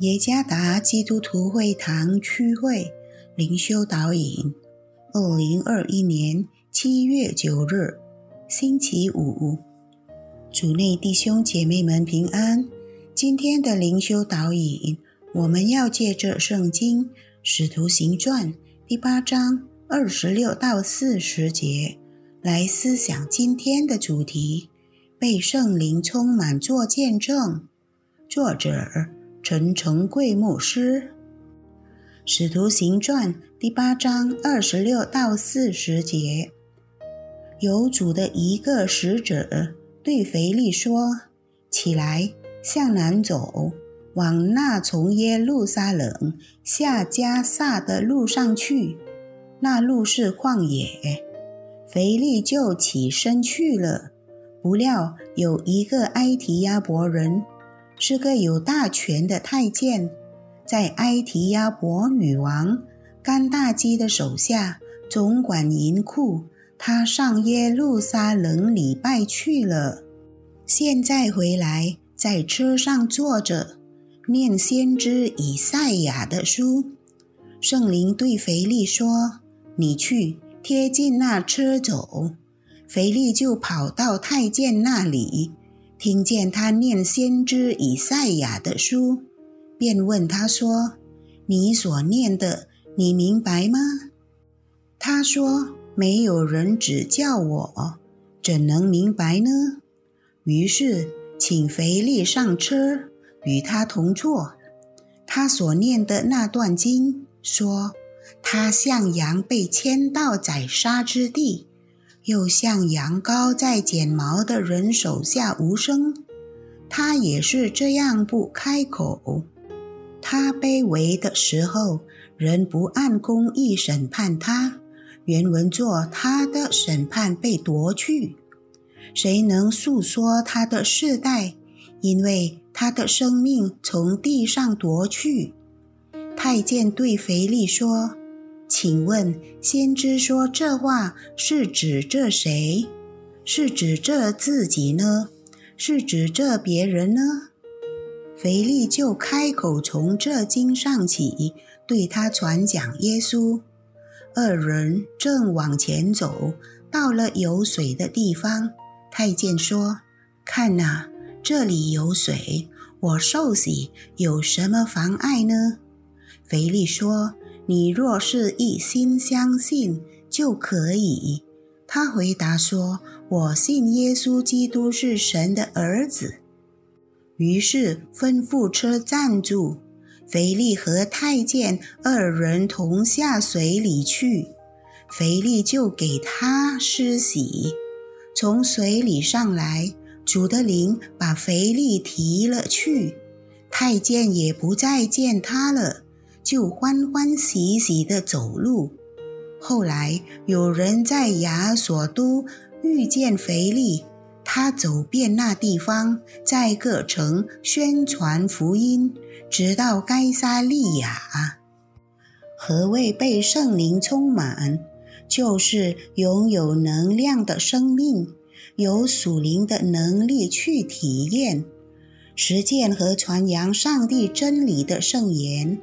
耶加达基督徒会堂区会灵修导引，二零二一年七月九日，星期五，主内弟兄姐妹们平安。今天的灵修导引，我们要借着圣经《使徒行传》第八章二十六到四十节来思想今天的主题：被圣灵充满做见证。作者。陈诚贵牧师，《使徒行传》第八章二十六到四十节，有主的一个使者对腓力说：“起来，向南走，往那从耶路撒冷下加萨的路上去。那路是旷野。”腓力就起身去了。不料有一个埃提亚伯人。是个有大权的太监，在埃提亚伯女王甘大基的手下总管银库。他上耶路撒冷礼拜去了，现在回来，在车上坐着，念先知以赛亚的书。圣灵对腓力说：“你去贴近那车走。”腓力就跑到太监那里。听见他念先知以赛亚的书，便问他说：“你所念的，你明白吗？”他说：“没有人指教我，怎能明白呢？”于是请腓力上车，与他同坐。他所念的那段经说：“他像羊被牵到宰杀之地。”又像羊羔在剪毛的人手下无声，他也是这样不开口。他卑微的时候，人不按公义审判他。原文作他的审判被夺去，谁能诉说他的世代？因为他的生命从地上夺去。太监对腓力说。请问先知说这话是指这谁？是指这自己呢？是指这别人呢？腓力就开口从这经上起，对他传讲耶稣。二人正往前走，到了有水的地方，太监说：“看呐，这里有水，我受洗有什么妨碍呢？”腓力说。你若是一心相信，就可以。他回答说：“我信耶稣基督是神的儿子。”于是吩咐车站住，腓力和太监二人同下水里去。腓力就给他施洗，从水里上来，主的灵把腓力提了去，太监也不再见他了。就欢欢喜喜地走路。后来有人在亚索都遇见腓力，他走遍那地方，在各城宣传福音，直到该撒利亚。何谓被圣灵充满？就是拥有能量的生命，有属灵的能力去体验、实践和传扬上帝真理的圣言。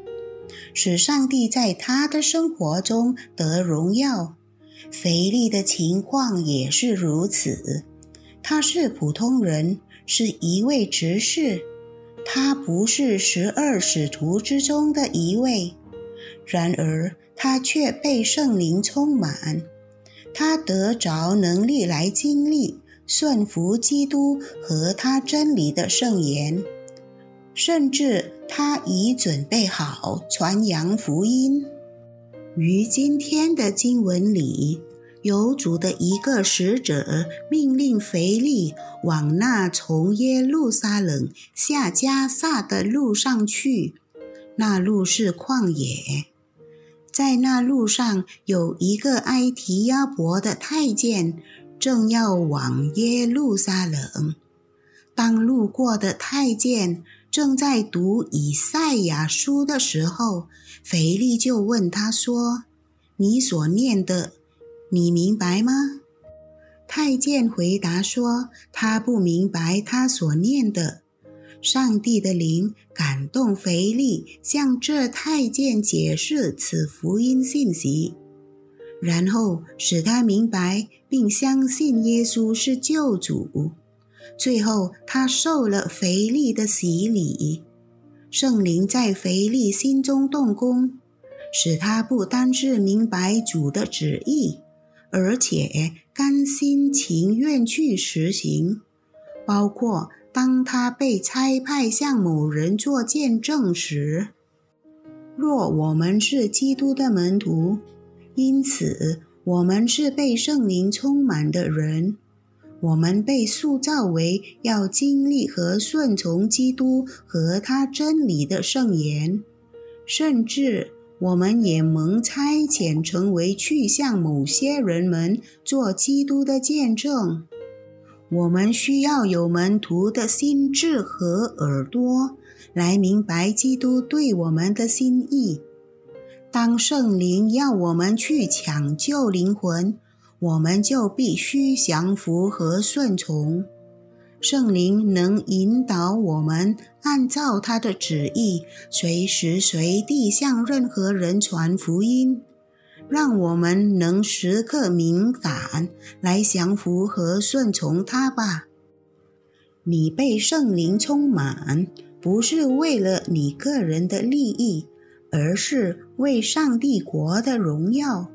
使上帝在他的生活中得荣耀。腓力的情况也是如此。他是普通人，是一位执事，他不是十二使徒之中的一位。然而，他却被圣灵充满，他得着能力来经历顺服基督和他真理的圣言。甚至他已准备好传扬福音。于今天的经文里，有主的一个使者命令腓力往那从耶路撒冷下加萨的路上去。那路是旷野，在那路上有一个埃提亚伯的太监，正要往耶路撒冷。当路过的太监。正在读以赛亚书的时候，腓力就问他说：“你所念的，你明白吗？”太监回答说：“他不明白他所念的。”上帝的灵感动腓力，向这太监解释此福音信息，然后使他明白并相信耶稣是救主。最后，他受了腓力的洗礼，圣灵在腓力心中动工，使他不单是明白主的旨意，而且甘心情愿去实行，包括。当他被差派向某人做见证时，若我们是基督的门徒，因此我们是被圣灵充满的人，我们被塑造为要经历和顺从基督和他真理的圣言，甚至我们也蒙差遣成为去向某些人们做基督的见证。我们需要有门徒的心智和耳朵，来明白基督对我们的心意。当圣灵要我们去抢救灵魂，我们就必须降服和顺从。圣灵能引导我们按照他的旨意，随时随地向任何人传福音。让我们能时刻敏感来降服和顺从他吧。你被圣灵充满，不是为了你个人的利益，而是为上帝国的荣耀。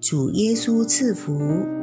主耶稣赐福。